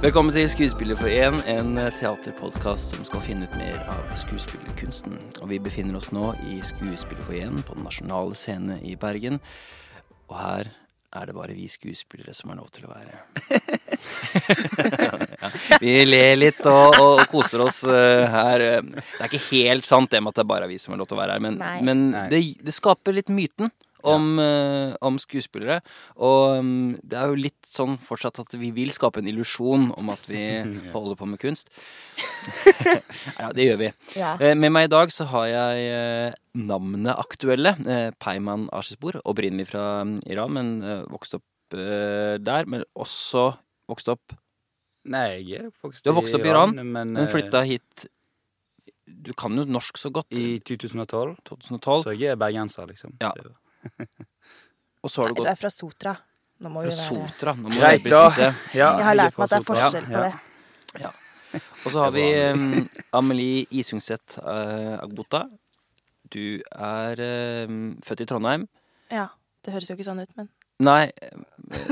Velkommen til Skuespillerforeningen, en teaterpodkast som skal finne ut mer av skuespillerkunsten. Og vi befinner oss nå i Skuespillerforeningen på Den nasjonale scene i Bergen. Og her er det bare vi skuespillere som har lov til å være. ja, vi ler litt og, og, koser oss uh, her. Det er ikke helt sant det med at det er bare vi som har lov til å være her, men, men det, det skaper litt myten om, uh, om skuespillere. Og um, det er jo litt sånn fortsatt at vi vil skape en illusjon om at vi holder på med kunst. ja, det gjør vi. Ja. Uh, med meg i dag så har jeg uh, navnet aktuelle. Peiman Ashesbor, opprinnelig fra um, Iran, men vokste opp der. Men også vokst opp Nei, jeg er vokst Du har vokst opp i Iran, men, men flytta hit du kan jo norsk så godt. I 2012. 2012. Så jeg er bergenser, liksom. Ja. Og så har du gått Du er fra Sotra. Nå må vi Fra være Sotra. Nå må Greit, da. Ja, Jeg har lært meg at det er forskjell på det. Ja. Og så har vi um, Amelie Isungset uh, Agbota. Du er uh, født i Trondheim. Ja. Det høres jo ikke sånn ut, men Nei,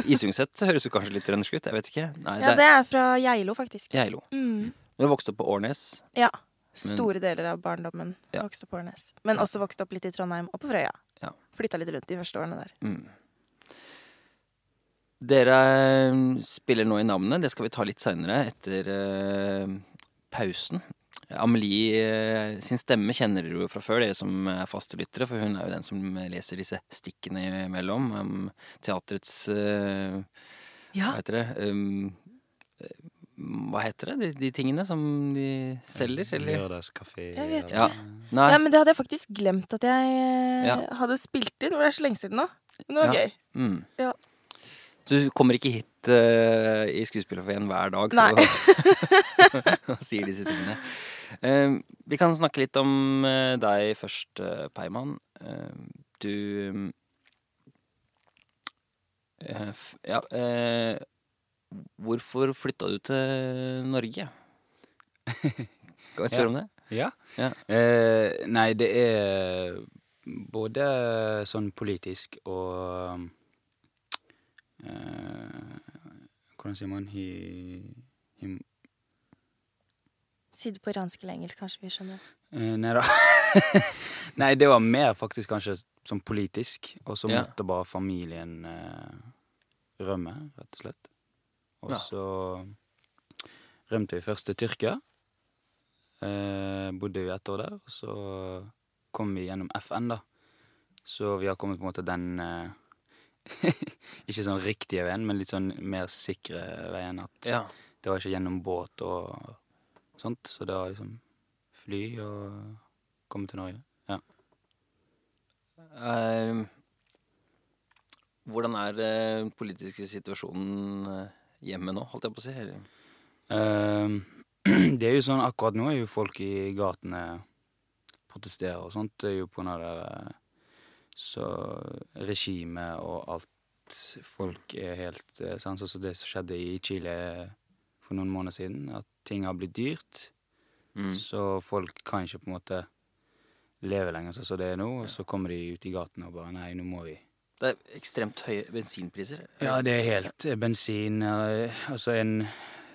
Isungset høres jo kanskje litt trøndersk ut. Jeg vet ikke. Nei, Ja, det er fra Geilo, faktisk. Geilo. Mm. Du har vokst opp på Årnes. Ja. Store deler av barndommen Ja. vokste opp på Årnes. Men også vokste opp litt i Trondheim og på Frøya. Ja. Flytta litt rundt de første årene der. Mm. Dere um, spiller nå i navnet. Det skal vi ta litt seinere, etter uh, pausen. Amelie uh, sin stemme kjenner dere jo fra før, dere som er faste lyttere, for hun er jo den som leser disse stikkene imellom Um, teatrets uh, Ja. Hva heter det? Um, hva heter det? De, de tingene som de selger, eller? Lørdagskafé. Jeg vet Ja. Nei. Ja, men det hadde jeg faktisk glemt at jeg Ja. hadde spilt inn. Det var så lenge siden nå. Men det var Ja. gøy. Mm. Ja. Du kommer ikke hit uh, i Skuespillerforeningen hver dag Nei. og sier disse tingene. Uh, vi kan snakke litt om uh, deg først, uh, Peiman. Du eh, f Ja eh, Hvorfor flytta du til Norge? Kan jeg spørre Ja. om det? Ja. Ja. Eh, nei, det er både sånn politisk og eh, Hvordan sier man hi, him, Si det på iransk eller engelsk, kanskje vi skjønner. eh, Nei da. nei, det var mer faktisk kanskje sånn politisk, og så Ja. måtte bare familien eh, rømme, rett og slett. Og Ja. så rømte vi først til Tyrkia. Eh, bodde vi ett år der, og så kom vi gjennom FN, da. Så vi har kommet på en måte den eh, Ikke sånn riktige veien, men litt sånn mer sikre veien. At Ja. det var ikke gjennom båt og sånt, så det var liksom fly og komme til Norge. Ja. Eh, hvordan er eh, den politiske situasjonen eh, hjemme nå, holdt jeg på å si? Ehm, det er jo sånn akkurat nå er jo folk i gatene protesterer og sånt. Det er jo på grunn av det så regimet og alt Folk er helt eh, sånn som som det som skjedde i Chile for noen måneder siden. At ting har blitt dyrt. Mm. Så folk kan ikke på en måte leve lenger sånn som det er nå. Og så kommer de ut i gatene og bare Nei, nå må vi Det er ekstremt høye bensinpriser. Ja, det er helt eh, bensin. eh, Altså en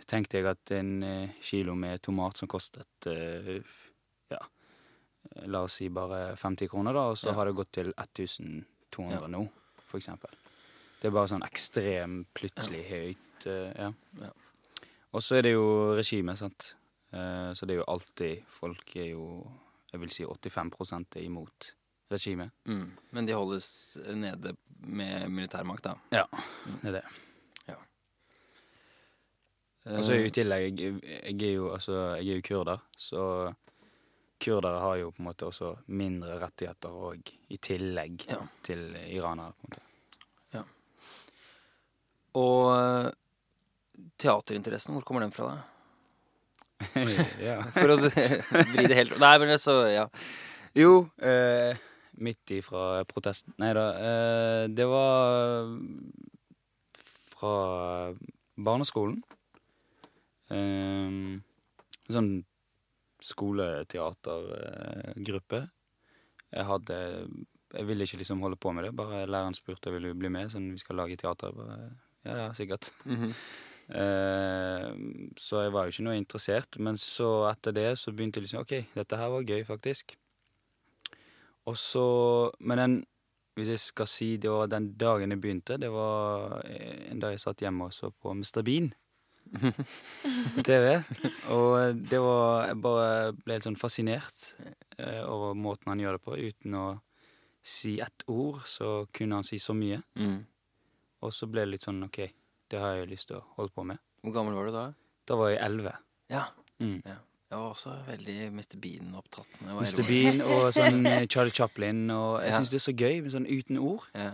Tenkte jeg at en eh, kilo med tomat som kostet Ja, la oss si bare 50 kroner, da, og så Ja. har det gått til 1200 Ja. nå, for eksempel. Det er bare sånn ekstremt plutselig høyt. eh, ja. Ja. Og så er det jo regimet, sant. Så det er jo alltid Folk er jo Jeg vil si 85 er imot regimet. Mm. Men de holdes nede med militærmakt, da. Ja, det er det. Ja. så er i tillegg jeg, jeg, er jo, altså, jeg er jo kurder, så kurdere har jo på en måte også mindre rettigheter og i tillegg Ja. til iranere. på en måte. Ja. Og eh, teaterinteressen, hvor kommer den fra, da? For å vri det helt Nei, men så, ja. Jo, eh, midt ifra protesten Nei da, eh, det var fra barneskolen. Eh, sånn skoleteatergruppe. Jeg hadde Jeg ville ikke liksom holde på med det. Bare læreren spurte ville du bli med, sånn vi skal lage teater. Bare, ja, ja, sikkert. Mhm. Uh, så jeg var jo ikke noe interessert. Men så etter det så begynte jeg liksom OK, dette her var gøy, faktisk. Og så Men den Hvis jeg skal si det var den dagen jeg begynte, det var en dag jeg satt hjemme og så på Mr. Bean på TV. Og det var Jeg bare ble helt sånn fascinert eh, over måten han gjør det på. Uten å si ett ord, så kunne han si så mye. Mm. Og så ble det litt sånn OK, det har jeg lyst til å holde på med. Hvor gammel var du da? Da var jeg elleve. Ja. Mm. ja. Jeg var også veldig Mr. Bean-opptatt. Mr. Bean og sånn eh, Charlie Chaplin. Og jeg ja. syns det er så gøy men sånn uten ord. Ja.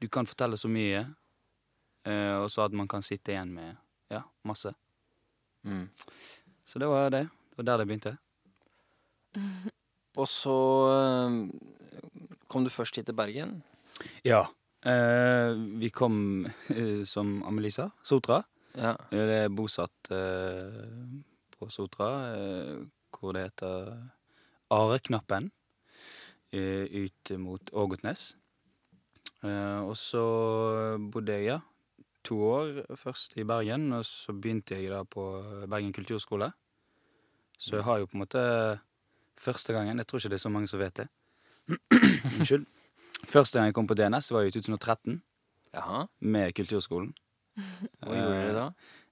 Du kan fortelle så mye, uh, og så at man kan sitte igjen med ja, masse. Mm. Så det var det. Det var der det begynte. og så uh, kom du først hit til Bergen? Ja. Vi kom, som Amelie sa, Sotra. Ja. Det er bosatt på Sotra, hvor det heter Areknappen, ut mot Ågotnes. og så bodde jeg, ja, to år først i Bergen, og så begynte jeg da på Bergen kulturskole. Så jeg har jo på en måte første gangen Jeg tror ikke det er så mange som vet det. Unnskyld. Første gang jeg kom på DNS, var i 2013. Jaha. Med Kulturskolen. Hva gjorde du da?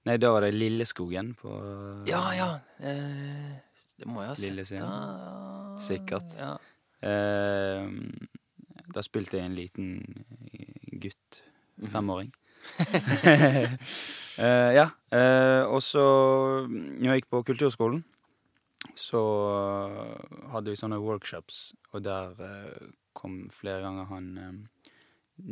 Nei, Da var det Lilleskogen på Ja, ja. Eh, det må jeg ha sett. da. Sikkert. Ja. Eh, da spilte jeg en liten gutt. Mhm. Femåring. eh, ja. Eh, og så, når jeg gikk på kulturskolen, så hadde vi sånne workshops, og der eh, kom flere ganger han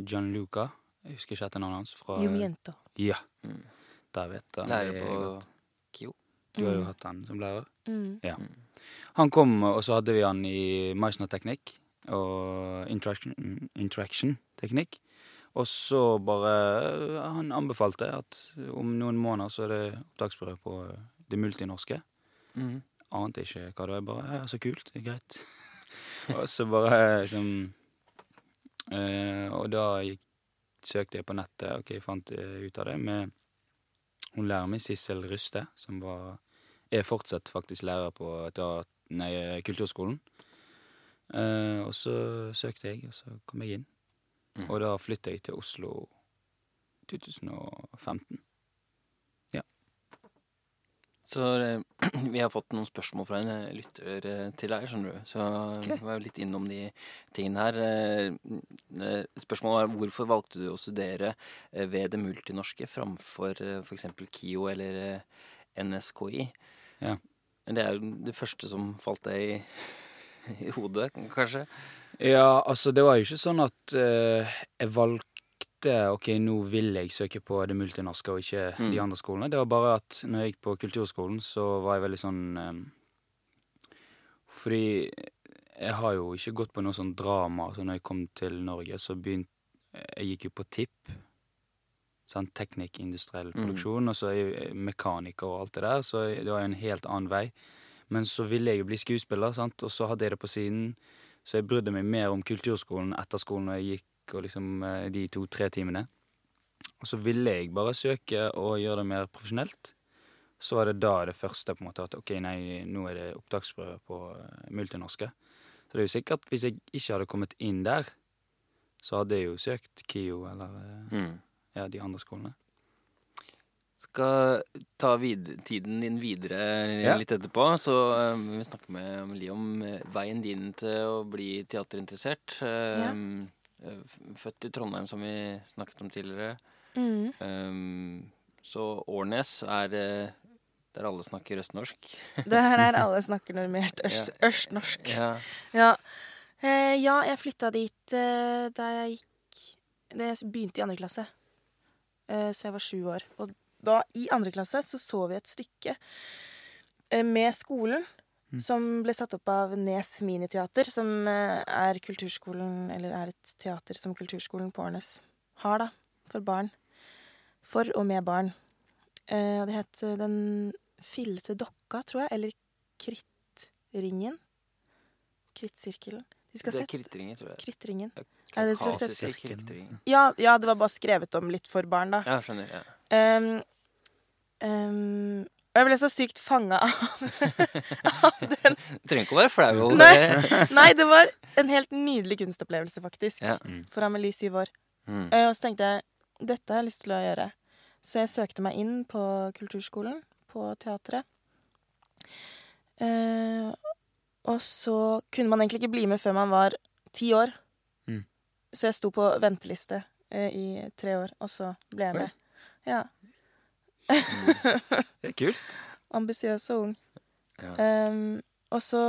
John Luca. Jeg husker ikke etternavnet hans. Fra, Jumiento. Ja. Mm. Der vet han. Lærer på KIO. Du har jo mm. hatt han som lærer. Mm. Ja. Han kom, og så hadde vi han i Meisner-teknikk og interaction-teknikk. Og så bare Han anbefalte at om noen måneder så er det opptaksprøve på det multinorske. Mm. Ante ikke hva det var. Bare ja, så kult. Det er greit. og så bare liksom eh, Og da gikk, søkte jeg på nettet, ok, fant ut av det med hun lærer meg, Sissel Ruste, som var, er fortsatt faktisk lærer på nei, kulturskolen. Eh, og så søkte jeg, og så kom jeg inn. Mm. Og da flytta jeg til Oslo 2015. Så eh, vi har fått noen spørsmål fra en eh, lytter eh, til deg, skjønner du. Så okay. vi var litt innom de tingene her. Spørsmålet var hvorfor valgte du å studere ved det multinorske framfor f.eks. KIO eller NSKI? Ja. Det er jo det første som falt deg i, i hodet, kanskje? Ja, altså det var jo ikke sånn at uh, jeg valgte tenkte ok, nå vil jeg søke på det multinorske og ikke mm. de andre skolene. Det var bare at når jeg gikk på kulturskolen, så var jeg veldig sånn um, Fordi jeg har jo ikke gått på noe sånn drama. Så når jeg kom til Norge, så begynte Jeg gikk jo på TIP. Sånn teknikk, industriell mm. produksjon. Og så er jeg mekaniker og alt det der, så det var en helt annen vei. Men så ville jeg jo bli skuespiller, sant? og så hadde jeg det på siden. Så jeg brydde meg mer om kulturskolen etter skolen når jeg gikk og liksom eh, de to-tre timene. Og så ville jeg bare søke og gjøre det mer profesjonelt. Så var det da det første på en måte at ok, nei, nå er det opptaksprøve på uh, multinorske. Så det er jo sikkert hvis jeg ikke hadde kommet inn der, så hadde jeg jo søkt KIO eller uh, mm. ja, de andre skolene. Skal ta tiden din videre ja. litt etterpå, så um, vi snakker med Amelie om veien din til å bli teaterinteressert. Ja. Eh, født i Trondheim, som vi snakket om tidligere. Mm. Um, så Årnes er der alle snakker østnorsk. det er der alle snakker normert øst, ja. østnorsk. Ja. Ja. Eh, ja. jeg flytta dit eh, da jeg gikk Da jeg begynte i andre klasse. Eh, så jeg var sju år. Og da, i andre klasse, så så vi et stykke eh, med skolen Mm. Som ble satt opp av Nes Miniteater, som eh, er kulturskolen Eller er et teater som kulturskolen på Årnes har, da. For barn. For og med barn. Eh, og det het eh, Den fillete dokka, tror jeg. Eller Krittringen. Krittsirkelen. De det er Krittringen, tror jeg. Krittringen. Er det det de skal sette? Ja, ja, det var bare skrevet om litt for barn, da. Ja, skjønner, ja. Um, um, og jeg ble så sykt fanga av, av den. Trenger ikke å være flau nei, nei, det var en helt nydelig kunstopplevelse, faktisk. Ja. Mm. For Amelie syv år. Mm. Og så tenkte jeg dette har jeg lyst til å gjøre. Så jeg søkte meg inn på kulturskolen på teatret. Eh, og så kunne man egentlig ikke bli med før man var ti år. Mm. Så jeg sto på venteliste eh, i tre år, og så ble jeg med. Ja. Det er kult. Ambisiøs og ung. Ja. Um, og så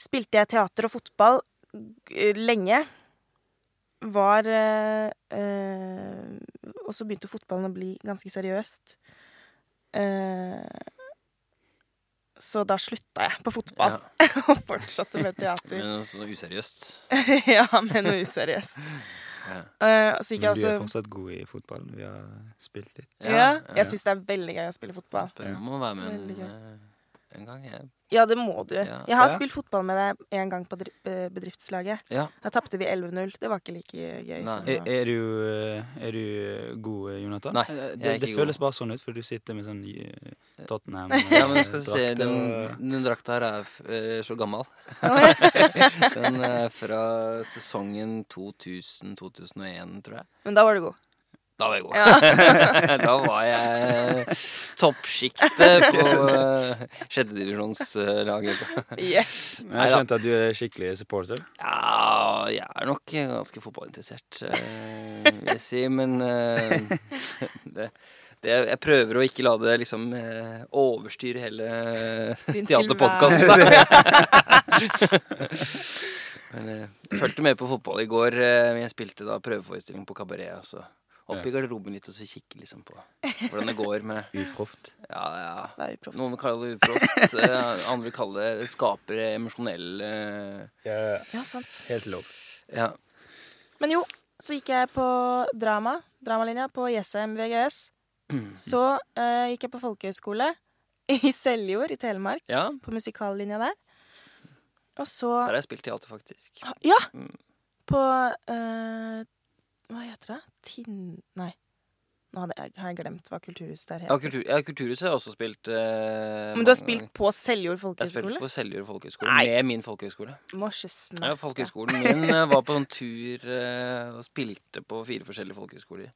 spilte jeg teater og fotball lenge. Var uh, Og så begynte fotballen å bli ganske seriøst. Uh, så da slutta jeg på fotball ja. og fortsatte med teater. Med noe useriøst? ja, med noe useriøst. Ja. Uh, så gikk jeg også Du er fortsatt god i fotball. Vi har spilt litt. Ja, ja jeg syns det er veldig gøy å spille fotball. Spør om å være med en, en gang. Jeg ja, det må du. Ja. Jeg har ja. spilt fotball med deg en gang på bedriftslaget. Ja. Da tapte vi 11-0. Det var ikke like gøy. Er, er, du, eh, er, du, god, Jonathan? Nei, eh, det, det føles bare sånn ut, for du sitter med sånn Tottenham-drakt. Ja, men skal vi se, den, den drakta her er, er så gammel. den er fra sesongen 2000-2001, tror jeg. Men da var du god. Da var jeg god. Ja. da var jeg toppsjiktet på uh, sjettedivisjonslaget. yes. Jeg skjønte at du er skikkelig supporter? Ja, jeg er nok ganske fotballinteressert, uh, vil jeg si. Men det, det, jeg prøver å ikke la det liksom overstyre hele teaterpodkasten. Men jeg fulgte med på fotball i går. Jeg spilte da prøveforestilling på Kabaret. Altså opp i garderoben litt og så kikke liksom på hvordan det går med Uproft. Ja, ja. Det er uproft. Noen vil kalle det uproft. Eh, andre vil kalle det skaper emosjonell ja, ja, sant. Helt lov. Ja. Men jo, så gikk jeg på drama, dramalinja, på Jessheim VGS. Så uh, gikk jeg på folkehøyskole i Seljord i Telemark, ja. på musikallinja der. Og så Der har jeg spilt teater, faktisk. Ja! Mm. På uh, hva heter det? Tinn... Nei. Nå jeg, har jeg glemt hva Kulturhuset der heter. Ja, kultur, ja Kulturhuset har jeg også spilt Eh, Men du har spilt på Seljord folkehøgskole? Jeg har spilt på Seljord folkehøgskole med min folkehøgskole. Ja, folkehøgskolen min uh, var på sånn tur eh, og spilte på fire forskjellige folkehøgskoler.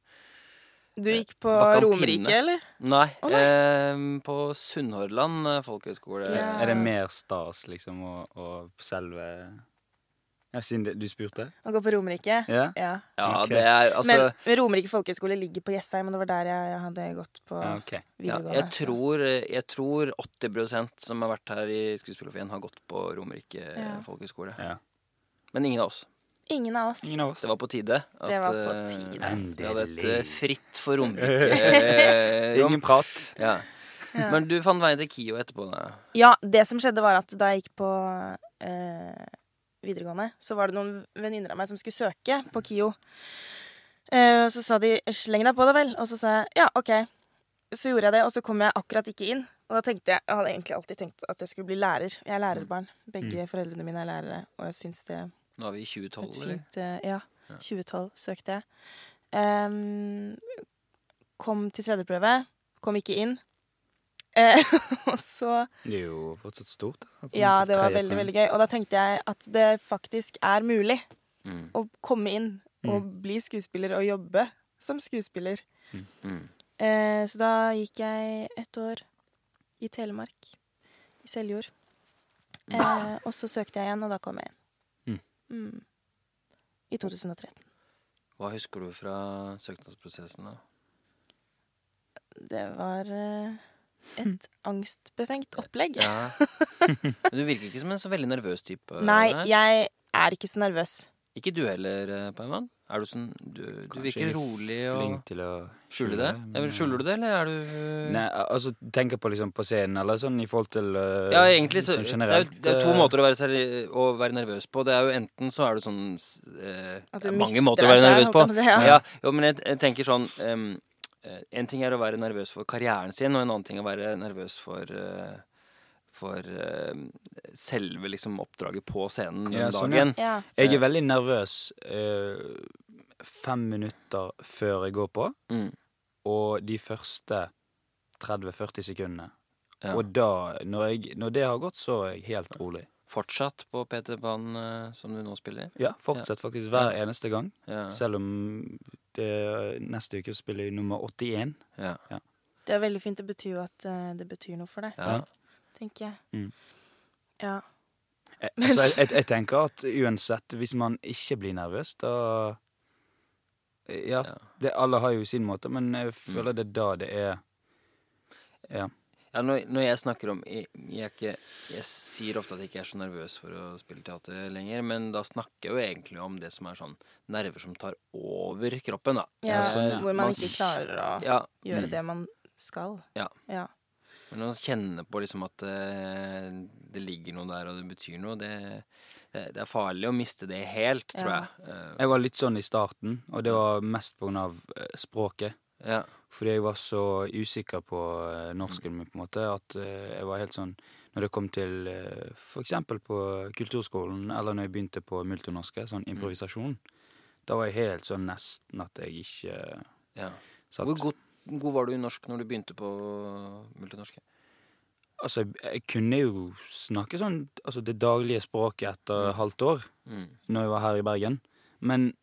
Du gikk på Romerike, eller? Nei. Oh, nei. på Sunnhordland folkehøgskole. Ja. Er det mer stas, liksom, å selve ja, Siden du spurte? Å gå på Romerike? Ja. ja. ja okay. det er, altså... Men Romerike folkehøgskole ligger på Jessheim, og det var der jeg hadde gått på ja, okay. videregående. jeg, tror, jeg tror 80% som har vært her i Skuespillerforeningen, har gått på Romerike folkehøgskole. Men ingen av oss. Ingen av oss. Ingen av oss. Det var på tide. At, det var på eh, tide. Vi hadde et uh, fritt for Romerike. Ingen prat. Ja. Men du fant veien til KIO etterpå? Da. Ja, det som skjedde, var at da jeg gikk på uh, videregående, så var det noen venninner av meg som skulle søke på KIO. Eh, så sa de 'sleng deg på det, vel'. Og så sa jeg ja, OK. Så gjorde jeg det, og så kom jeg akkurat ikke inn. Og da tenkte jeg Jeg hadde egentlig alltid tenkt at jeg skulle bli lærer. Jeg er lærerbarn. Begge mm. foreldrene mine er lærere, og jeg syns det Nå er vi i 2012, eller? Eh, ja. 2012 søkte jeg. Um, kom til tredjeprøve. Kom ikke inn. Eh, og så Det er jo fortsatt stort. Da, ja, det var veldig, veldig gøy. Og da tenkte jeg at det faktisk er mulig mm. å komme inn og mm. bli skuespiller og jobbe som skuespiller. Mm. mm. Eh, så da gikk jeg et år i Telemark, i Seljord. Eh, og så søkte jeg igjen, og da kom jeg inn. Mm. Mm. I 2013. Hva husker du fra søknadsprosessen, da? Det var eh, et angstbefengt opplegg. Ja. Du virker ikke som en så veldig nervøs type. Nei, jeg er ikke så nervøs. Ikke du heller, eh, Paiman? Er du sånn Du, du virker rolig og Flink til å skjule det? Men, skjuler du det, eller er du Nei, altså tenker på liksom på scenen, eller sånn i forhold til uh, Ja, egentlig så sånn generelt, det, er, det er to måter å være, å være, nervøs på. Det er jo enten så er du sånn uh, At du mister deg selv, være nervøs på. Si, ja. ja jo, men jeg, jeg tenker sånn um, Eh, en ting er å være nervøs for karrieren sin, og en annen ting er å være nervøs for uh, for uh, selve liksom, oppdraget på scenen den ja, sånn, dagen. Ja. Jeg er veldig nervøs uh, fem minutter før jeg går på, mm. og de første 30-40 sekundene. Ja. Og da, når, jeg, når, det har gått, så er jeg helt rolig. Fortsatt på Peter Pan uh, som du nå spiller? Ja, fortsatt ja. faktisk hver eneste gang. Ja. Selv om det, neste uke spiller jeg nummer 81. Ja. Det er veldig fint. Det betyr jo at uh, det betyr noe for deg, tenker jeg. Mm. Ja. Jeg, altså, jeg, jeg, jeg, tenker at uansett, hvis man ikke blir nervøs, da Ja, det, alle har jo sin måte, men jeg føler det er da det er Ja. Ja, når, når, jeg snakker om jeg, jeg, ikke, jeg, sier ofte at jeg ikke er så nervøs for å spille teater lenger, men da snakker jeg jo egentlig om det som er sånn nerver som tar over kroppen, da. Ja, altså, ja. Hvor man ikke klarer å ja. gjøre mm. det man skal. Ja. ja. Men man kjenner på liksom at det, eh, det, ligger noe der, og det betyr noe, det, det, det er farlig å miste det helt, tror jeg. Eh, jeg var litt sånn i starten, og det var mest på grunn av eh, språket. Ja. Fordi jeg var så usikker på uh, norsken min, på en måte, at uh, jeg var helt sånn Når det kom til uh, for eksempel på kulturskolen, eller når jeg begynte på multinorske, sånn mm. improvisasjon, da var jeg helt sånn nesten at jeg ikke ja. satt Hvor god, god, var du i norsk når du begynte på multinorske? Altså, jeg, jeg, kunne jo snakke sånn altså det daglige språket etter mm. halvt år, mm. når jeg var her i Bergen. Men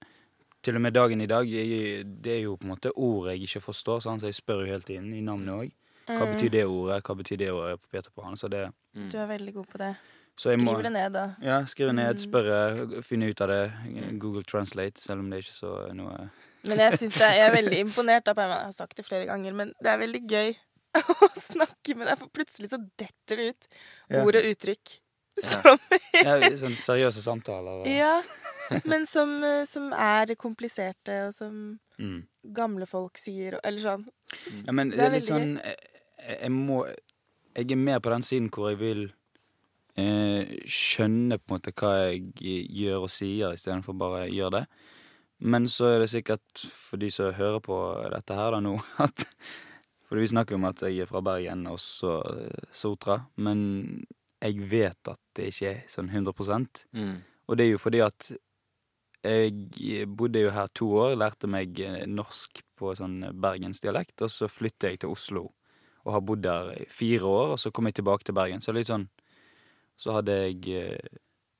til og med dagen i dag, jeg, det er jo på en måte ord jeg ikke forstår, så jeg spør jo hele tiden i navnet òg. Hva mm. betyr det ordet? Hva betyr det ordet på Peter Pan? Så det mm. Du er veldig god på det. Skriv det ned, da. Ja, skrive ned, mm. spørre, finne ut av det. Google Translate, selv om det ikke er så noe Men jeg synes jeg er veldig imponert Da, Jeg har sagt det flere ganger, men det er veldig gøy å snakke med deg, for plutselig så detter det ut ord og uttrykk. Som ja. ja, sånn seriøse samtaler. Og... Ja. Men som, eh, som, er kompliserte, og som mm. gamle folk sier, eller sånn. Ja, men det er, det er litt sånn jeg, jeg, må Jeg er mer på den siden hvor jeg vil eh, skjønne på en måte hva jeg gjør og sier, istedenfor bare gjøre det. Men så er det sikkert for de som hører på dette her da nå, at For vi snakker om at jeg er fra Bergen og så eh, Sotra. Men jeg vet at det ikke er sånn 100 mm. Og det er jo fordi at jeg bodde jo her to år, lærte meg eh, norsk på sånn bergensdialekt, og så flyttet jeg til Oslo og har bodd der i fire år, og så kom jeg tilbake til Bergen. Så litt sånn Så hadde jeg eh,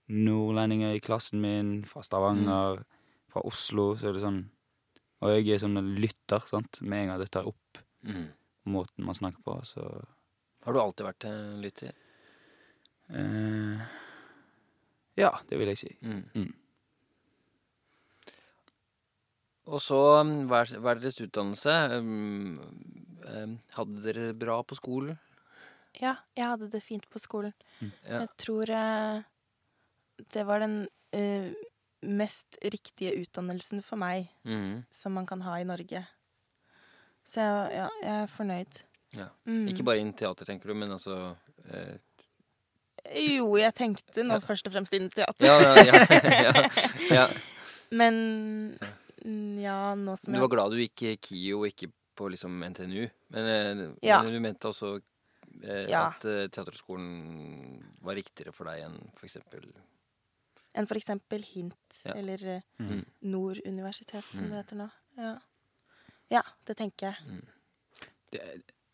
nordlendinger i klassen min, fra Stavanger, mm. fra Oslo, så er det sånn Og jeg er sånn en lytter, sant, med en gang det tar opp mm. måten man snakker på, så Har du alltid vært en lytter? Eh, ja, det vil jeg si. Mm. mm. Og så, um, hva er, er deres utdannelse? Um, um, hadde dere det bra på skolen? Ja, jeg hadde det fint på skolen. Mm. Ja. Jeg tror uh, det var den uh, mest riktige utdannelsen for meg mm. som man kan ha i Norge. Så jeg, ja, jeg er fornøyd. Ja. Mm. Ikke bare innen teater, tenker du, men altså eh... Jo, jeg tenkte nå først og fremst innen teater. ja, ja, Men Mm, ja, nå som jeg Du var glad du gikk KIO og ikke på liksom NTNU, men, eh, ja. men du mente også eh, ja. at eh, teaterskolen var riktigere for deg enn for eksempel Enn for eksempel HINT, ja. eller eh, mm. Nord universitet, som mm. det heter nå. Ja. ja, det tenker jeg. Mm. Det,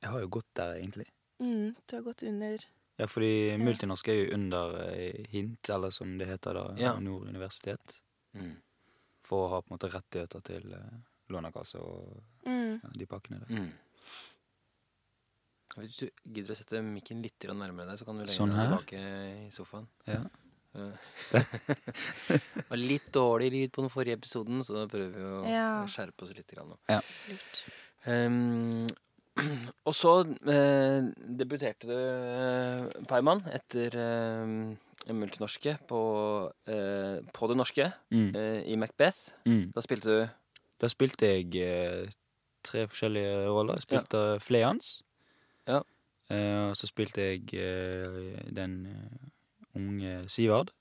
jeg har jo gått der, egentlig. Mm, du har gått under Ja, fordi multinorsk er jo under eh, HINT, eller som det heter da, Nord universitet. Mm for å ha på en måte rettigheter til eh, Lånekasse og mm. ja, de pakkene der. Mm. Hvis du gidder å sette mikken litt nærmere deg, så kan du legge sånn deg tilbake i sofaen. Ja. det var litt dårlig lyd på den forrige episoden, så da prøver vi å ja. skjerpe oss litt nå. Ja. Um, og så eh, debuterte du, eh, Peiman, etter eh, multinorske på, eh, på det norske mm. eh, i Macbeth. Mm. Da spilte du Da spilte jeg eh, tre forskjellige roller. Jeg spilte ja. Fleans. Ja. Eh, og så spilte jeg eh, den eh, unge Sivard.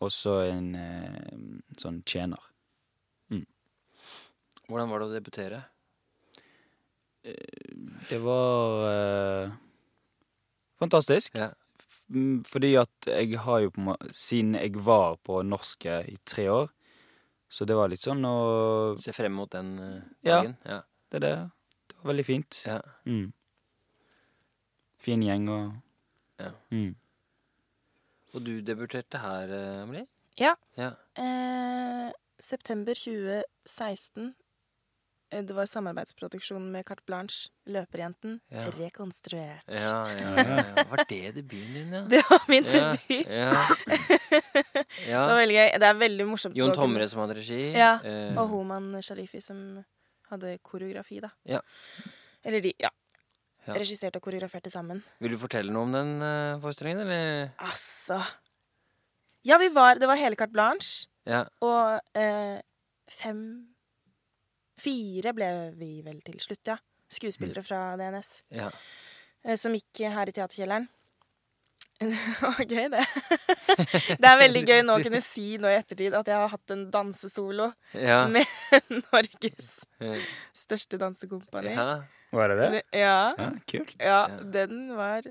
Og så en sånn tjener. Mm. Hvordan var det å debutere? Det var fantastisk. Ja. Mm, fordi at jeg har jo på Siden jeg var på norske i tre år, så det var litt sånn å Se frem mot den uh, dagen? Ja, det er det. Det var veldig fint. Ja. Mm. Fin gjeng og ja. Mm. Og du debuterte her, Amelie? Ja. ja. Eh, september 2016 Eh, det var samarbeidsproduksjon med Carte Blanche, Løperjenten, ja. rekonstruert. Ja, ja, ja, Var det debuten din, ja? Det var min debut. Ja, Det var veldig gøy. Det er veldig morsomt. Jon Tomre som hadde regi. Ja, eh. Og Homan Sharifi som hadde koreografi, da. Ja. Eller de, ja. Regisserte og koreograferte sammen. Vil du fortelle noe om den uh, forestillingen, eller? Altså Ja, vi var Det var hele Carte Blanche. Ja. Og eh, fem Fire ble vi vel til slutt, ja. Skuespillere fra DNS. Ja. Eh, som gikk her i Teaterkjelleren. gøy, det. det er veldig gøy nå å kunne si nå i ettertid at jeg har hatt en dansesolo ja. med Norges største dansekompani. Ja. Var det det? Ja. ja kult. Ja, den var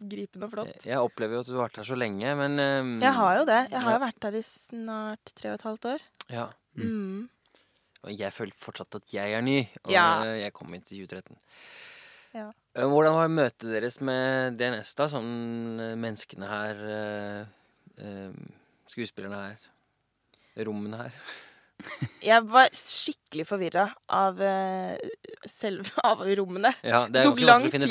gripende og flott. Jeg opplever jo at du har vært her så lenge, men um, Jeg har jo det. Jeg har jo vært her i snart tre og et halvt år. Ja. Mm. Og jeg føler fortsatt at jeg er ny. Og ja. jeg kom inn til 2013. Ja. Eh, hvordan var møtet deres med DNS, da? Sånn eh, menneskene her, eh, skuespillerne her, rommene her? Jeg var skikkelig forvirra av selve av rommene. Ja, det, det tok lang tid.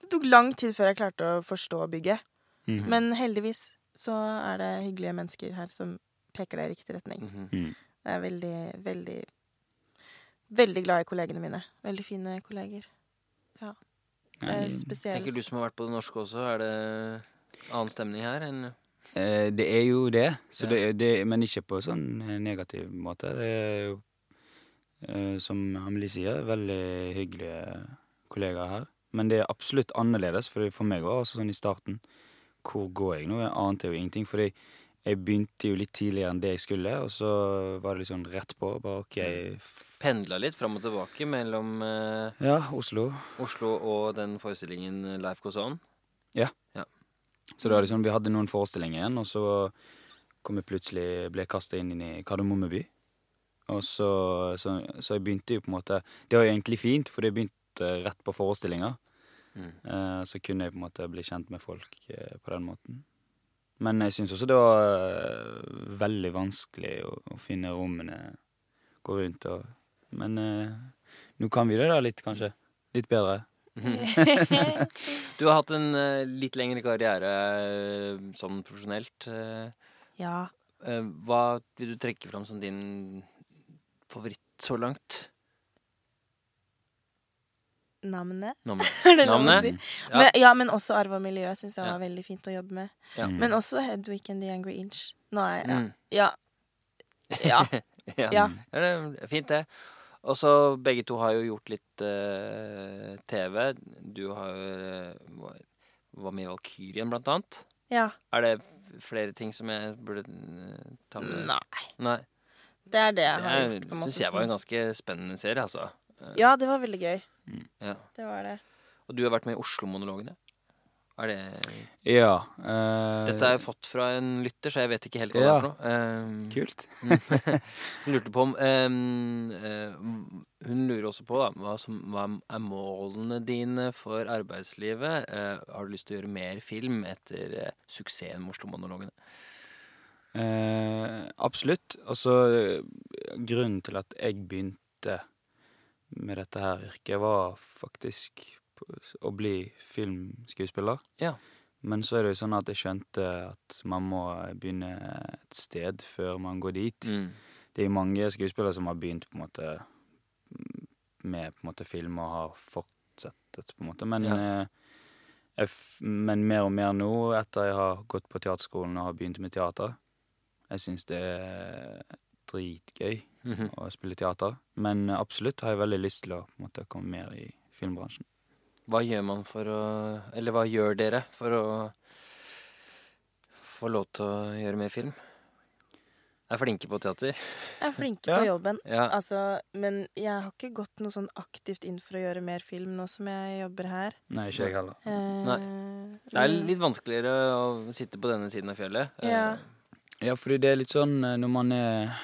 Det tok lang tid før jeg klarte å forstå bygget. Mm -hmm. Men heldigvis så er det hyggelige mennesker her som peker deg i riktig retning. Mm -hmm. Det er veldig, veldig Veldig glad i kollegene mine. Veldig fine kolleger. Ja. Det er spesielt. Tenker du som har vært på det norske også, er det annen stemning her enn eh, Det er jo det, ja. det, det, men ikke på sånn eh, negativ måte. Det er jo, eh, som Amelie sier, veldig hyggelige kollegaer her. Men det er absolutt annerledes, for for meg var det også sånn i starten Hvor går jeg nå? Jeg ante jo ingenting. fordi jeg begynte jo litt tidligere enn det jeg skulle, og så var det litt sånn rett på. Bare OK, pendla litt fram og tilbake mellom eh, Ja, Oslo. Oslo og den forestillingen Leif On. Ja. ja. Så det var liksom, vi hadde noen forestillinger igjen, og så kom jeg plutselig ble kasta inn i Kardemommeby. Og så, så, så, jeg begynte jo på en måte Det var jo egentlig fint, for jeg begynte rett på forestillinga. Mm. Eh, så kunne jeg på en måte bli kjent med folk eh, på den måten. Men jeg syns også det var eh, veldig vanskelig å, å finne rommene, gå rundt og men eh, nå kan vi det da litt, kanskje. Litt bedre. du har hatt en uh, litt lengre karriere uh, sånn profesjonelt. Uh, ja. hva vil du trekke fram som din favoritt så langt? Navnet. Navnet. er det lov å si? Ja. Men, ja, men også arv og miljø syns jeg var veldig fint å jobbe med. Ja. Men også Hedwig and the Angry Inch. Nå ja. Mm. Ja. Ja. ja. ja. Det er fint, det. Og så begge to har jo gjort litt uh, TV. Du har uh, var med i Valkyrien, blant annet. Ja. Er det flere ting som jeg burde uh, ta med? Nei. Nei. Det er det jeg har gjort. Det syns jeg var en ganske spennende serie, altså. Ja, det var veldig gøy. Mm. Ja. Det var det. Og du har vært med i Oslo-monologene? Er det Ja. Uh, Dette har jeg fått fra en lytter, så jeg vet ikke helt hva ja. det er for noe. Um, Kult. som lurte på om um, uh, Hun lurer også på da, hva, som, hva er målene dine for arbeidslivet. Uh, har du lyst til å gjøre mer film etter suksessen med Oslo-monologene? absolutt. Altså, grunnen til at jeg begynte med dette her yrket, var faktisk å bli filmskuespiller. Ja. Men så er det jo sånn at jeg skjønte at man må begynne et sted før man går dit. Mm. Det er jo mange skuespillere som har begynt på en måte med på en måte film og har fortsettet, på en måte. Men, ja. jeg, men mer og mer nå, etter jeg har gått på teaterskolen og har begynt med teater Jeg syns det er dritgøy mm -hmm. å spille teater. Men absolutt har jeg veldig lyst til å på en måte, komme mer i filmbransjen. Hva gjør man for å Eller hva gjør dere for å få lov til å gjøre mer film? Er flinke på teater? Jeg er flinke ja. på jobben. Ja. Altså, men jeg har ikke gått noe sånn aktivt inn for å gjøre mer film nå som jeg jobber her. Nei, ikke jeg heller. Eh, Nei. Det er litt vanskeligere å sitte på denne siden av fjellet. Ja. Eh. ja, fordi det er litt sånn eh, når man er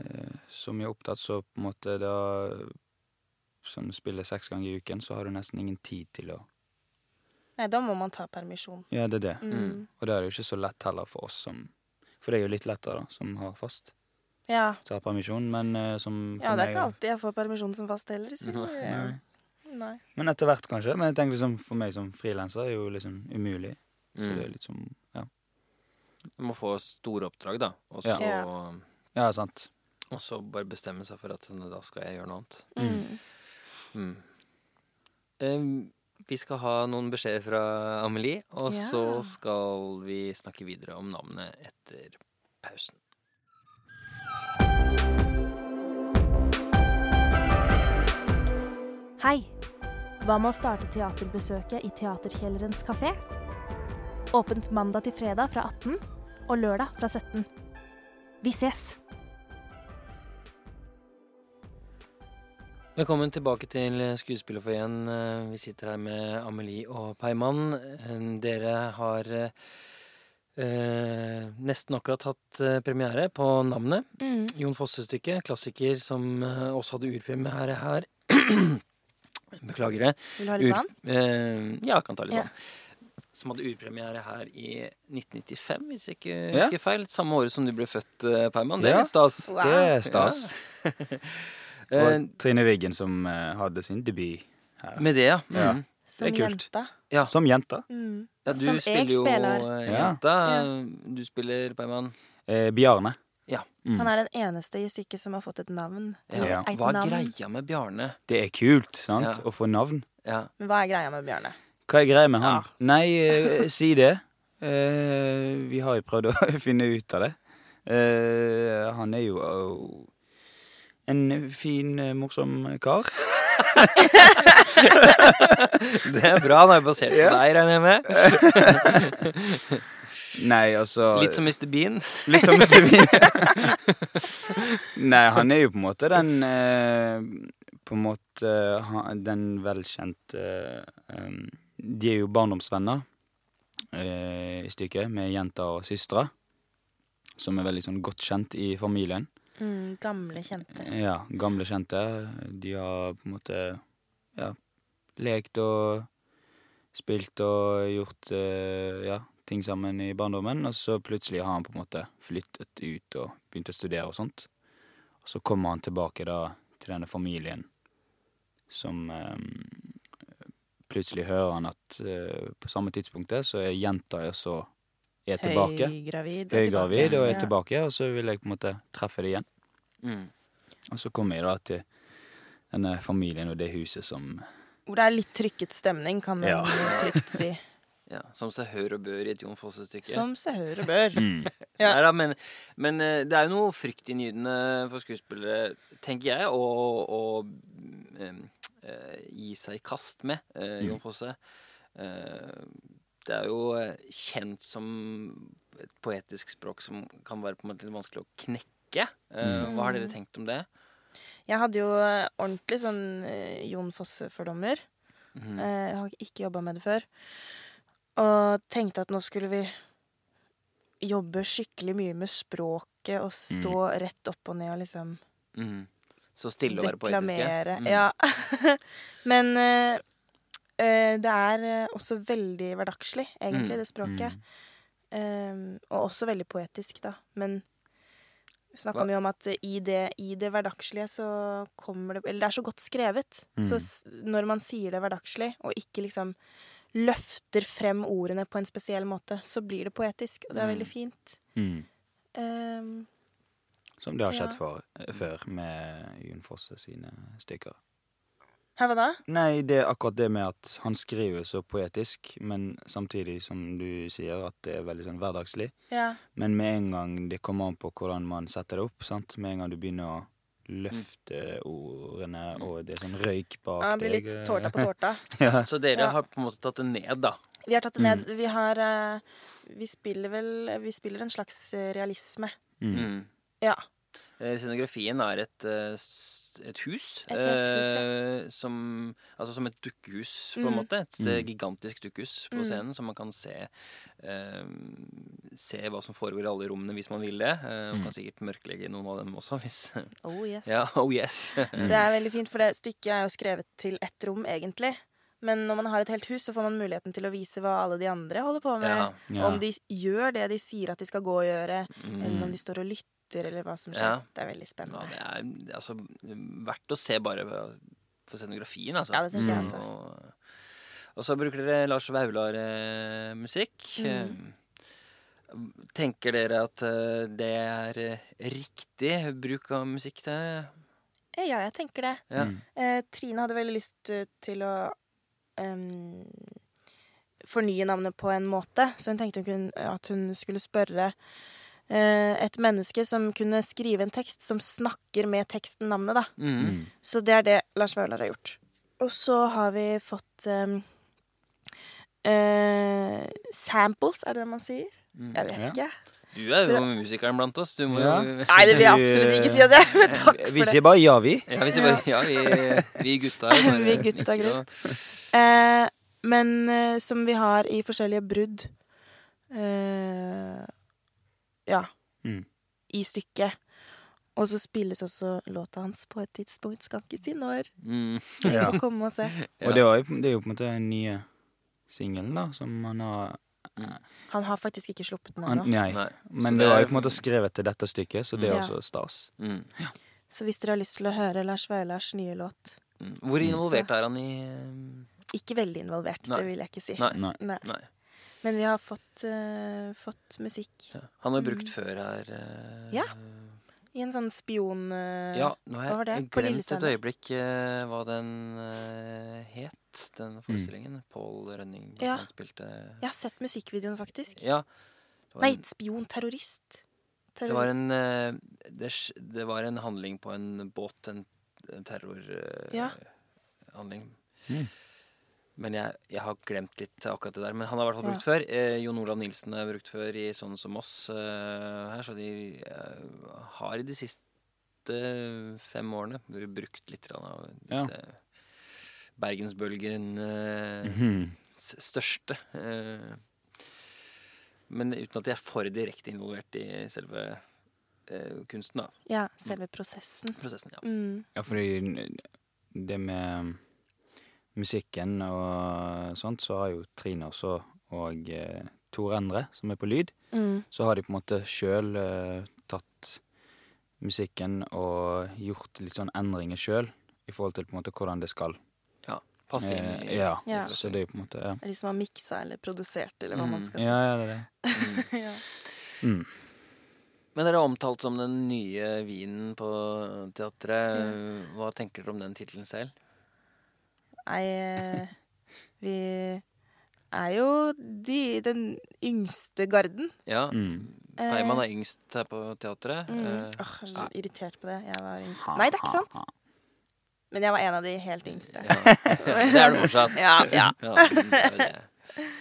eh, så mye opptatt, så på en måte da sånn, spiller seks ganger i uken, så har du nesten ingen tid til å Nei, da må man ta permisjon. Ja, det er det. Mm. Og det er jo ikke så lett heller for oss som For det er jo litt lettere, da, som har fast. Ja. Ta permisjon, men uh, som Ja, det er ikke alltid jeg får permisjon som fast heller, så Nei. Nei. Men etter hvert, kanskje. Men jeg tenker liksom, for meg som frilanser er jo liksom umulig. Så det er mm. litt som Ja. Du må få store oppdrag, da. Og så ja. ja, sant. Og så bare bestemme seg for at da skal jeg gjøre noe annet. Mm. Mm. Um, vi skal ha noen beskjeder fra Amelie, og ja. så skal vi snakke videre om navnet etter pausen. Hei! Hva med å starte teaterbesøket i Teaterkjellerens kafé? Åpent mandag til fredag fra 18 og lørdag fra 17. Vi ses! Velkommen tilbake til Skuespillerforeningen. Eh, vi sitter her med Amelie og Peiman. Eh, dere har eh, nesten akkurat hatt eh, premiere på Navnet. Mm. Jon Fosse-stykket, klassiker som eh, også hadde urpremiere her. Beklager det. Vil du ha litt vann? Eh, ja, jeg kan ta litt ja. vann. Som hadde urpremiere her i 1995, hvis jeg ikke husker ja. feil. Samme året som du ble født, Peiman. Det er litt stas. Wow. Det er stas. Ja. Og uh, Trine Wiggen som uh, hadde sin debut her. Med det, ja. Mm. ja. Som jenta. Ja. Som jenta. Mm. Ja, du som spiller jeg spiller. Uh, jenta. Du spiller Peiman. Eh, Bjarne. Ja. Mm. Han er den eneste i stykket som har fått et navn. Ja. Hva er greia med Bjarne? Det er kult, sant? Å få navn. Men hva er greia med Bjarne? Hva er greia med han? Nei, uh, si det. Uh, vi har jo prøvd å finne ut av det. Uh, han er jo en fin, eh, morsom kar. det er bra. Han er basert på deg, regner jeg med. Nei, altså Litt som Mr. Bean? Litt som Mr. Bean. Nei, han er jo på en måte den eh, På en måte den velkjente um, De er jo barndomsvenner i stykket, med jenta og søstera. Som er veldig sånn godt kjent i familien. Mm, gamle kjente. Ja, gamle kjente. De har på en måte ja, lekt og spilt og gjort uh, ja, ting sammen i barndommen. Og så plutselig har han på en måte flyttet ut og begynt å studere og sånt. Og så kommer han tilbake da til denne familien som um, Plutselig hører han at uh, på samme tidspunktet så er jenta så er tilbake. Høygravid. Høygravid og er ja. tilbake, og så vil jeg på en måte treffe det igjen. Mm. Og så kommer jeg da til denne familien og det huset som Hvor det er litt trykket stemning, kan man ja. trygt si. Ja, Som seg hør og bør i et Jon Fosse-stykke. Som seg hør og bør. Mm. ja. Neida, men, men, eh, det er jo noe fryktinngytende for skuespillere, tenker jeg, å, å um, uh, gi seg i kast med uh, Jon Fosse. Uh, det er jo kjent som et poetisk språk som kan være på en måte litt vanskelig å knekke. Mm. Hva har dere tenkt om det? Jeg hadde jo ordentlig sånn Jon Fosse-fordommer. Mm. Jeg har ikke jobba med det før. Og tenkte at nå skulle vi jobbe skikkelig mye med språket og stå mm. rett opp og ned og liksom mm. Så stille og være poetiske? Mm. Ja. Men uh, det er også veldig hverdagslig, egentlig, mm. det språket. Um, og også veldig poetisk, da. Men vi snakka mye om at i det, i det, hverdagslige så kommer det Eller det er så godt skrevet. Så når man sier det hverdagslig, og ikke liksom løfter frem ordene på en spesiell måte, så blir det poetisk, og det er veldig mm. fint. Mm. Um, Som det har skjedd ja. for, eh, før med Jun Fosse sine stykker. Hæ, hva da? Nei, det er akkurat det med at han skriver så poetisk, men samtidig som du sier at det er veldig sånn hverdagslig. Ja. Men med en gang det kommer an på hvordan man setter det opp, sant? med en gang du begynner å løfte ordene, og det er sånn røyk bak deg. Ja, det blir litt tårta på tårta. ja. Så dere ja. har på en måte tatt det ned, da? Vi har tatt det ned. Mm. Vi har uh, Vi spiller vel Vi spiller en slags realisme. Mm. mm. Ja. Eh, scenografien er et uh, et hus. Et hus ja. eh, som, altså som et dukkehus, på en mm. måte. Et mm. gigantisk dukkehus på mm. scenen, så man kan se, eh, se hva som foregår i alle rommene hvis man vil det. Eh, man mm. kan sikkert mørklegge noen av dem også. Hvis, oh yes. Ja, oh yes. det er veldig fint, for det stykket er jo skrevet til ett rom, egentlig. Men når man har et helt hus, så får man muligheten til å vise hva alle de andre holder på med. Ja, ja. Om de gjør det de sier at de skal gå og gjøre, mm. eller om de står og lytter, eller hva som skjer. Ja. Det er veldig spennende. det er altså verdt å se bare for scenografien, altså. Ja, det tenker jeg også. Og, og så bruker dere Lars Vaular-musikk. Eh, mm. Tenker dere at eh, det er eh, riktig bruk av musikk der? Ja, jeg tenker det. Ja. Eh, Trine hadde veldig lyst til å um, fornye navnet på en måte. Så hun tenkte hun kunne, at hun skulle spørre et menneske som kunne skrive en tekst som snakker med teksten navnet, da. Mm. Så det er det Lars Vaular har gjort. Og så har vi fått um, uh, samples, er det det man sier? Mm. Jeg vet ja. ikke. Du er jo musikeren blant oss. Du må ja. jo Nei, det vil jeg absolutt ikke si at jeg Men takk for det. Vi sier bare ja, vi. Ja, vi sier bare ja, vi, vi gutta. Bare, vi gutta, greit. Uh, men uh, som vi har i forskjellige brudd eh, Ja. Mm. I stykket. Og så spilles også låta hans på et tidspunkt. Skal ikke si når. Mm. Ja. Får komme og se. Ja. Og det, var, det, er jo på en måte den nye singelen, da, som han har mm. Han har faktisk ikke sluppet den ennå. Nei. nei. Men det, det var jo på en måte skrevet til dette stykket, så det er ja. også stas. Mm. Ja. Så hvis dere har lyst til å høre Lars Vaulars nye låt mm. Hvor involvert er han i ikke veldig involvert, Nei. det vil jeg ikke si. Nei. Nei. Men vi har fått, uh, fått musikk. Ja. Han har brukt mm. før her. Uh, ja. I en sånn spion... Uh, ja, nå har jeg glemt et øyeblikk hva den het, den mm. forestillingen. Mm. Paul Rønning. Ja. Han spilte Jeg har sett musikkvideoen, faktisk. Ja. Nei, spion. Terrorist. Terror. Det, var en, det, det, var en handling på en båt. En, en terrorhandling. Ja. Mm. Men jeg, jeg, har glemt litt akkurat det der. Men han har i hvert fall brukt ja. før. Eh, Jon Olav Nilsen har brukt før i Sånn som oss eh, her. Så de eh, har i de siste fem årene brukt litt av disse ja. Bergensbølgen mm -hmm. største. Eh, men uten at de er for direkte involvert i selve eh, kunsten, da. Ja, selve prosessen. Prosessen, ja. Mm. Ja, fordi det med musikken og sånt, så har jo Trine også og eh, Tor Endre, som er på lyd, mm. så har de på en måte sjøl eh, tatt musikken og gjort litt sånn endringer sjøl i forhold til på en måte hvordan det skal. Ja. Passe inn i ja, ja. Så det er jo på en måte ja. Er de som har miksa eller produsert, eller hva mm. man skal si. Ja, ja, det er det. Mm. ja. Mm. Men dere har omtalt som den nye vinen på teatret. Hva tenker dere om den tittelen selv? Nei, eh, vi er jo de, den yngste garden. Ja. Mm. Peiman er yngst her på teatret. Mm. Oh, jeg er så irritert på det. Jeg var yngst. Nei, det er ikke sant. Men jeg var en av de helt yngste. Ja. det er du fortsatt. ja, ja. ja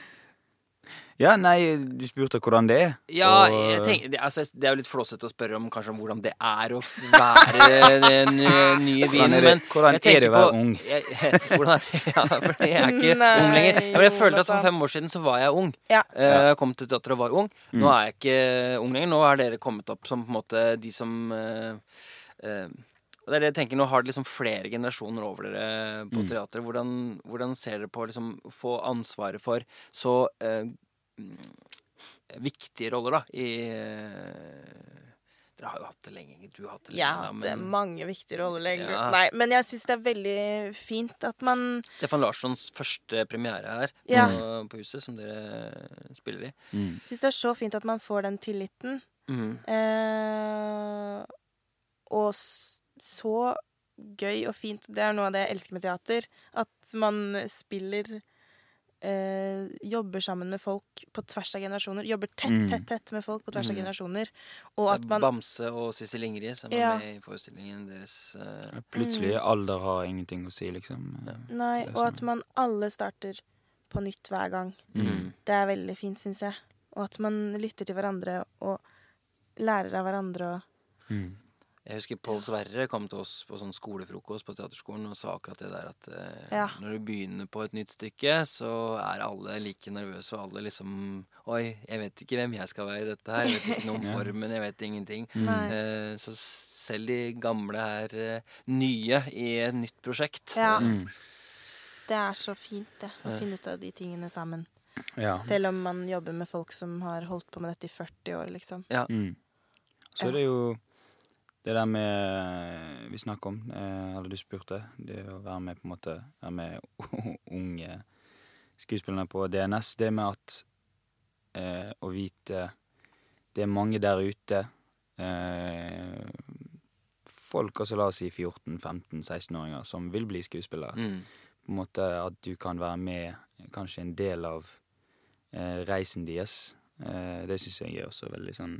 ja, nei, du spurte hvordan det er. Ja, og... tenker, det, altså, det, er jo litt flåsete å spørre om kanskje om hvordan det er å være den nye vinen. Men hvordan er det å være ung? Jeg, er hvordan, ja, for jeg er ikke nei, ung lenger. Ja, jeg følte at For fem år siden så var jeg ung. Ja. Eh, jeg kom til teater og var ung. Nå mm. er jeg ikke ung lenger. Nå har dere kommet opp som på en måte de som uh, uh, og det er det jeg tenker, Nå har dere liksom flere generasjoner over dere på mm. teatret. Hvordan, hvordan, ser dere på å liksom, få ansvaret for så uh, viktige roller, da, i dere har jo hatt det lenge. Du har hatt det lenge. Jeg har hatt men... mange viktige roller lenge. Ja. Nei, men jeg syns det er veldig fint at man Stefan Larssons første premiere her ja. på, på, Huset, som dere spiller i. Mm. Syns det er så fint at man får den tilliten. Mm. Eh, og så gøy og fint Det er noe av det jeg elsker med teater. At man spiller eh, jobber sammen med folk på tvers av generasjoner. Jobber tett, mm. tett, tett med folk på tvers av mm. generasjoner. Og at man Bamse og Sissel Ingrid som ja. er med i forestillingen deres. Eh. Plutselig mm. alder har ingenting å si, liksom. Ja. Nei, og at man alle starter på nytt hver gang. Mm. Det er veldig fint, syns jeg. Og at man lytter til hverandre og lærer av hverandre og mm. Jeg husker Pål Sverre kom til oss på sånn skolefrokost på teaterskolen og sa akkurat det der at eh, ja. når du begynner på et nytt stykke, så er alle like nervøse, og alle liksom Oi, jeg vet ikke hvem jeg skal være i dette her. Jeg vet ikke noe om formen, jeg vet ingenting. Mm. Eh, så selv de gamle er eh, nye i et nytt prosjekt. Ja. Mm. Det er så fint, det. Å finne ut av de tingene sammen. Ja. Selv om man jobber med folk som har holdt på med dette i 40 år, liksom. Ja. Mm. Så det er jo det der med vi snakker om, eh, eller du spurte, det å være med på en måte være med unge skuespillerne på DNS, det med at eh, å vite Det er mange der ute eh, Folk, altså la oss si 14-15-16-åringer, som vil bli skuespillere. Mm. På en måte At du kan være med, kanskje en del av eh, reisen deres. Eh, det syns jeg er også veldig sånn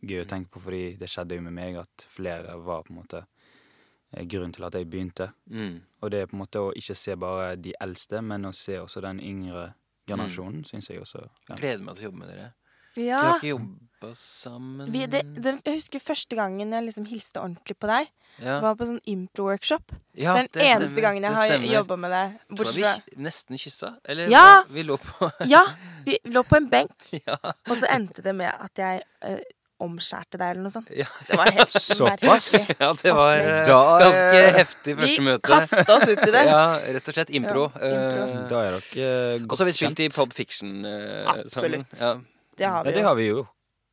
gøy å tenke på, fordi det skjedde jo med meg at flere var på en måte eh, grunnen til at jeg begynte. Mm. Og det er på en måte å ikke se bare de eldste, men å se også den yngre generasjonen, mm. syns jeg også. Ja. Gleder meg til å jobbe med dere. Ja. Vi har ikke jobba sammen Vi, det, det, Jeg husker første gangen jeg liksom hilste ordentlig på deg. Ja. Var på sånn impro-workshop. Ja, den det, eneste det, gangen jeg har jobba med deg. Bortsett fra vi nesten kyssa. Eller ja, vi lå på Ja, vi lå på en benk. Ja. Og så endte det med at jeg uh, omskjærte deg, eller noe sånt. Ja. Det var helt Såpass? Ja, det var uh, da, ganske heftig første møte. Vi kasta oss ut i det. ja, rett og slett. Impro. Ja, impro. Uh, da er dere Og så har vi spilt i Pop Fiction. uh, Absolutt. Ja. Det har vi jo. Ja, det har vi jo.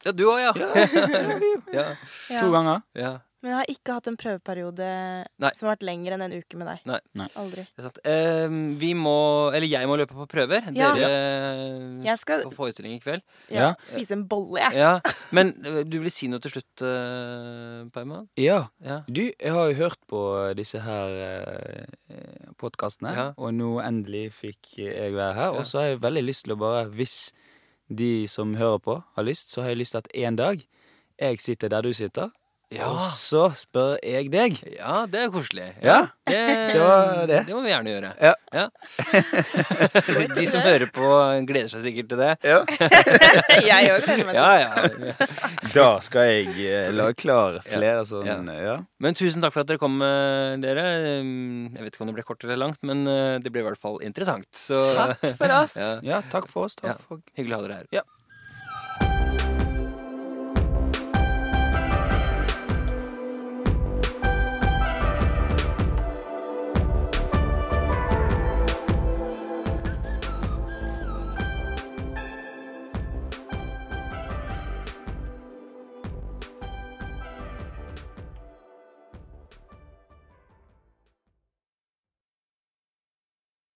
Ja, du òg, ja. ja. To ganger. Ja. Men jeg har ikke hatt en prøveperiode Nei. som har vært lengre enn en uke med deg. Nei. Nei. Aldri. Eh, vi må Eller jeg må løpe på prøver. Ja. Dere jeg skal, på forestilling i kveld. Ja, ja. Spise en bolle, jeg. Ja. Men eh, du vil si noe til slutt, uh, Paima? Ja. ja. Du, jeg har jo hørt på disse her uh, podkastene, og nå endelig fikk jeg være her. Og så har jeg veldig lyst til å bare, hvis de som hører på, har lyst, så har jeg lyst til at en dag jeg sitter der du sitter ja. Og så spør jeg deg. Ja, det er koselig. Ja, det, det var det. Det må vi gjerne gjøre. Ja. ja. De som hører på, gleder seg sikkert til det. Ja. jeg òg gleder meg til det. Ja, ja. Da skal jeg La klare klar flere sånne. Ja. Men tusen takk for at dere kom, uh, dere. Um, jeg vet ikke om det ble kort eller langt, men uh, det ble i hvert fall interessant. Så, takk for oss. ja. takk for oss. Takk for... Hyggelig å ha dere her. Ja.